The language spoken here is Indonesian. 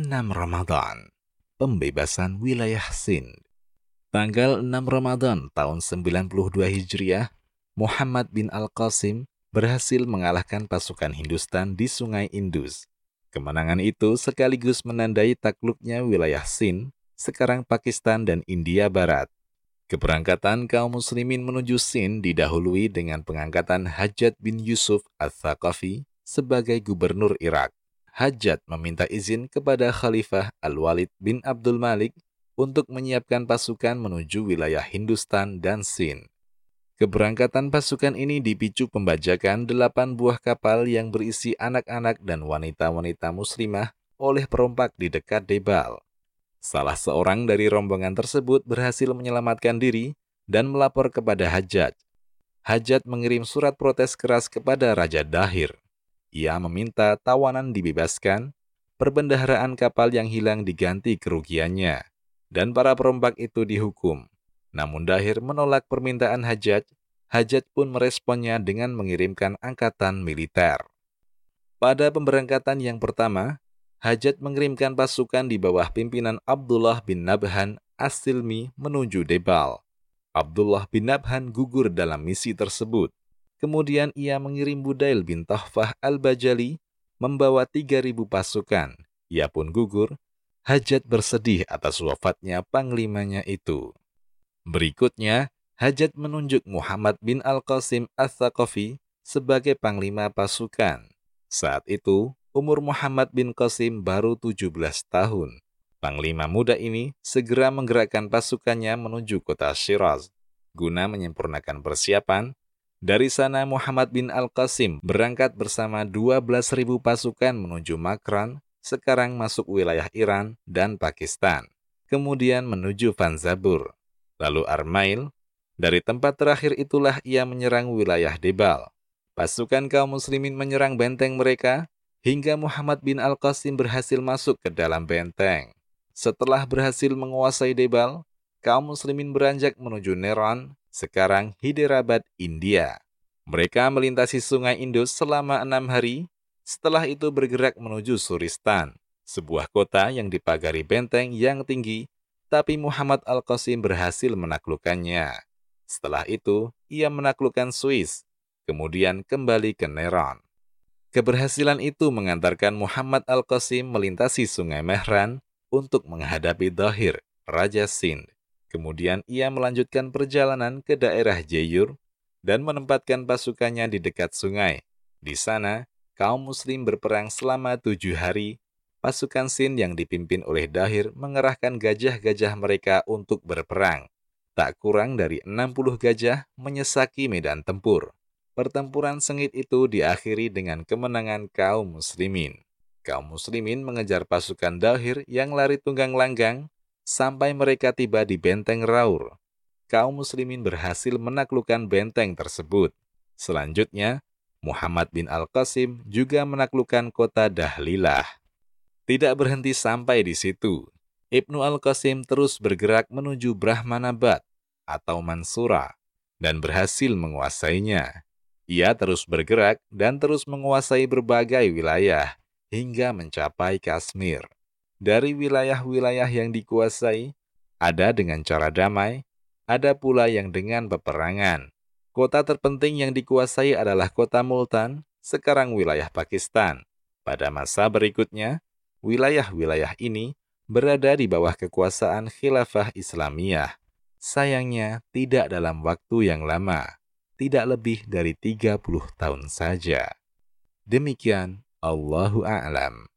6 Ramadan, pembebasan wilayah Sind. Tanggal 6 Ramadan tahun 92 Hijriah, Muhammad bin Al-Qasim berhasil mengalahkan pasukan Hindustan di Sungai Indus. Kemenangan itu sekaligus menandai takluknya wilayah Sind, sekarang Pakistan dan India Barat. Keberangkatan kaum muslimin menuju Sind didahului dengan pengangkatan Hajat bin Yusuf al-Thaqafi sebagai gubernur Irak. Hajat meminta izin kepada Khalifah Al-Walid bin Abdul Malik untuk menyiapkan pasukan menuju wilayah Hindustan dan Sin. Keberangkatan pasukan ini dipicu pembajakan delapan buah kapal yang berisi anak-anak dan wanita-wanita muslimah oleh perompak di dekat Debal. Salah seorang dari rombongan tersebut berhasil menyelamatkan diri dan melapor kepada Hajat. Hajat mengirim surat protes keras kepada Raja Dahir. Ia meminta tawanan dibebaskan, perbendaharaan kapal yang hilang diganti kerugiannya, dan para perompak itu dihukum. Namun Dahir menolak permintaan Hajat, Hajat pun meresponnya dengan mengirimkan angkatan militer. Pada pemberangkatan yang pertama, Hajat mengirimkan pasukan di bawah pimpinan Abdullah bin Nabhan As-Silmi menuju Debal. Abdullah bin Nabhan gugur dalam misi tersebut. Kemudian ia mengirim Budail bin Tahfah al-Bajali membawa 3.000 pasukan. Ia pun gugur. Hajat bersedih atas wafatnya panglimanya itu. Berikutnya, Hajat menunjuk Muhammad bin Al-Qasim Al-Thaqafi sebagai panglima pasukan. Saat itu, umur Muhammad bin Qasim baru 17 tahun. Panglima muda ini segera menggerakkan pasukannya menuju kota Shiraz. Guna menyempurnakan persiapan, dari sana Muhammad bin Al-Qasim berangkat bersama 12.000 pasukan menuju Makran, sekarang masuk wilayah Iran dan Pakistan. Kemudian menuju Fanzabur, lalu Armail. Dari tempat terakhir itulah ia menyerang wilayah Debal. Pasukan kaum muslimin menyerang benteng mereka, hingga Muhammad bin Al-Qasim berhasil masuk ke dalam benteng. Setelah berhasil menguasai Debal, kaum muslimin beranjak menuju Neron, sekarang Hyderabad, India. Mereka melintasi sungai Indus selama enam hari, setelah itu bergerak menuju Suristan, sebuah kota yang dipagari benteng yang tinggi, tapi Muhammad Al-Qasim berhasil menaklukkannya. Setelah itu, ia menaklukkan Swiss, kemudian kembali ke Neron. Keberhasilan itu mengantarkan Muhammad Al-Qasim melintasi sungai Mehran untuk menghadapi Dahir, Raja Sind. Kemudian ia melanjutkan perjalanan ke daerah Jeyur dan menempatkan pasukannya di dekat sungai. Di sana, kaum muslim berperang selama tujuh hari. Pasukan Sin yang dipimpin oleh Dahir mengerahkan gajah-gajah mereka untuk berperang. Tak kurang dari 60 gajah menyesaki medan tempur. Pertempuran sengit itu diakhiri dengan kemenangan kaum muslimin. Kaum muslimin mengejar pasukan Dahir yang lari tunggang langgang sampai mereka tiba di benteng Raur. Kaum muslimin berhasil menaklukkan benteng tersebut. Selanjutnya, Muhammad bin Al-Qasim juga menaklukkan kota Dahlilah. Tidak berhenti sampai di situ. Ibnu Al-Qasim terus bergerak menuju Brahmanabad atau Mansura dan berhasil menguasainya. Ia terus bergerak dan terus menguasai berbagai wilayah hingga mencapai Kashmir dari wilayah-wilayah yang dikuasai, ada dengan cara damai, ada pula yang dengan peperangan. Kota terpenting yang dikuasai adalah kota Multan, sekarang wilayah Pakistan. Pada masa berikutnya, wilayah-wilayah ini berada di bawah kekuasaan khilafah Islamiyah. Sayangnya, tidak dalam waktu yang lama, tidak lebih dari 30 tahun saja. Demikian, Allahu A'lam.